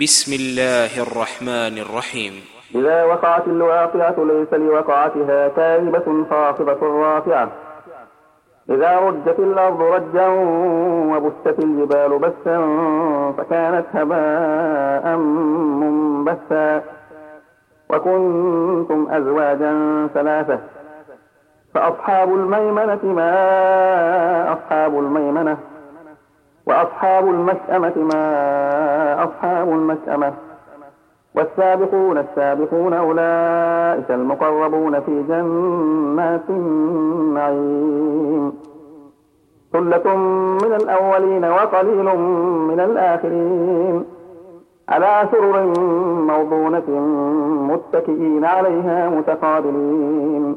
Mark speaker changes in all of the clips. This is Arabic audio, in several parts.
Speaker 1: بسم الله الرحمن الرحيم.
Speaker 2: إذا وقعت الواقعة ليس لوقعتها كاذبة خافضة رافعة. إذا رجت الأرض رجا وبست الجبال بسا فكانت هباء منبثا. وكنتم أزواجا ثلاثة. فأصحاب الميمنة ما أصحاب الميمنة؟ وأصحاب المشأمة ما أصحاب المشأمة والسابقون السابقون أولئك المقربون في جنات النعيم. ثلة من الأولين وقليل من الآخرين. على سرر موضونة متكئين عليها متقابلين.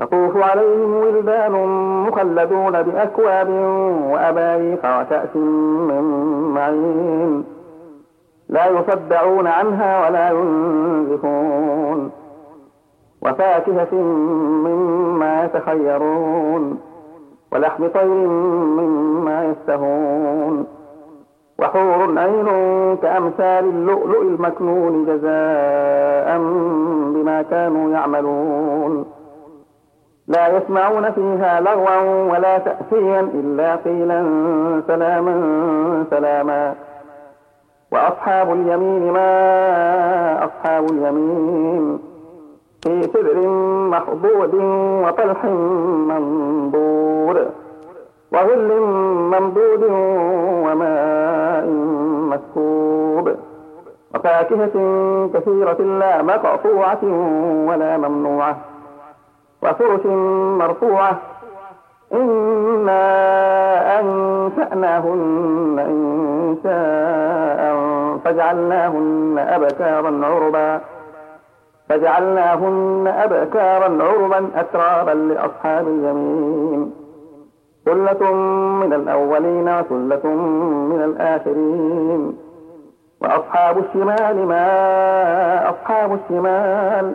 Speaker 2: يطوف عليهم ولدان مخلدون بأكواب وأباريق وكأس من معين. لا يصدعون عنها ولا ينزفون. وفاكهة مما يتخيرون. ولحم طير مما يستهون وحور عين كأمثال اللؤلؤ المكنون جزاء بما كانوا يعملون. لا يسمعون فيها لغوا ولا تأثيا إلا قيلا سلاما سلاما. وأصحاب اليمين ما أصحاب اليمين؟ في سدر مخضود وطلح منضور وظل ممدود وماء مسكوب. وفاكهة كثيرة لا مقطوعة ولا ممنوعة. وفرش مرفوعة. إنا أنشأناهن إن شاء فجعلناهن أبكارا عربا. فجعلناهن أبكارا عربا أترابا لأصحاب اليمين. ثلة من الأولين وثلة من الآخرين. وأصحاب الشمال ما أصحاب الشمال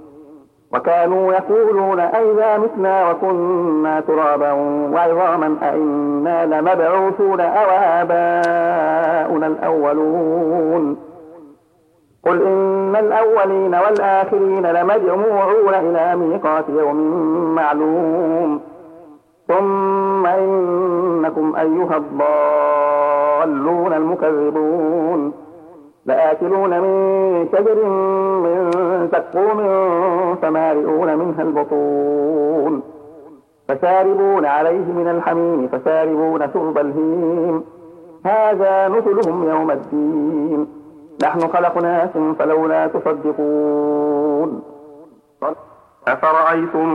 Speaker 2: وكانوا يقولون أئذا متنا وكنا ترابا وعظاما أئنا لمبعوثون أو آباؤنا الأولون. قل إن الأولين والآخرين لمجموعون إلى ميقات يوم معلوم. ثم إنكم أيها الضالون المكذبون. لآكلون من شجر من زقوم فمالئون منها البطون. فشاربون عليه من الحميم فشاربون شرب الهيم. هذا نزلهم يوم الدين. نحن خلقناكم فلولا تصدقون. أفرأيتم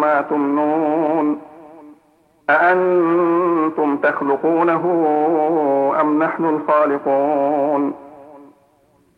Speaker 2: ما تمنون؟ أأنتم تخلقونه أم نحن الخالقون؟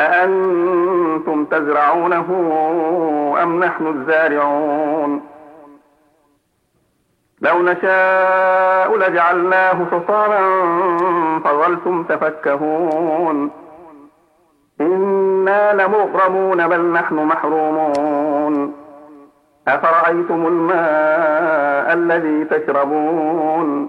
Speaker 2: أأنتم تزرعونه أم نحن الزارعون؟ لو نشاء لجعلناه حصاما فظلتم تفكهون. إنا لمغرمون بل نحن محرومون. أفرأيتم الماء الذي تشربون؟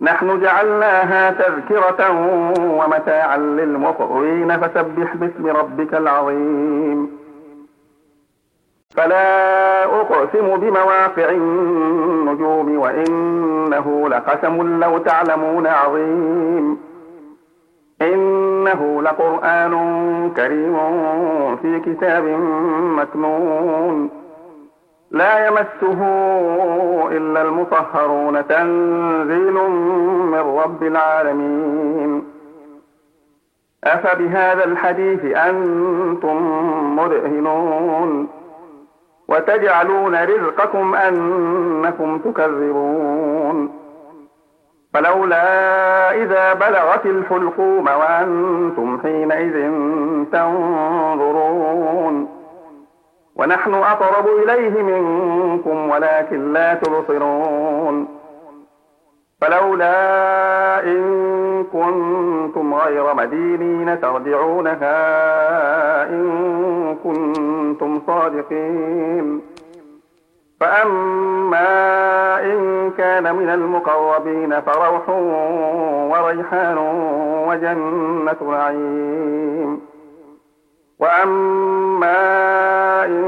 Speaker 2: نحن جعلناها تذكرة ومتاعا للمقوين فسبح باسم ربك العظيم. فلا أقسم بمواقع النجوم وإنه لقسم لو تعلمون عظيم. إنه لقرآن كريم في كتاب مكنون. لا يمسه إلا المطهرون تنزيل من رب العالمين. أفبهذا الحديث أنتم مدهنون. وتجعلون رزقكم أنكم تكذبون. فلولا إذا بلغت الحلقوم وأنتم حينئذ تنظرون. ونحن أقرب إليه منكم ولكن لا تبصرون. فلولا إن كنتم غير مدينين ترجعونها إن كنتم صادقين. فأما إن كان من المقربين فروح وريحان وجنة نعيم. وأما إن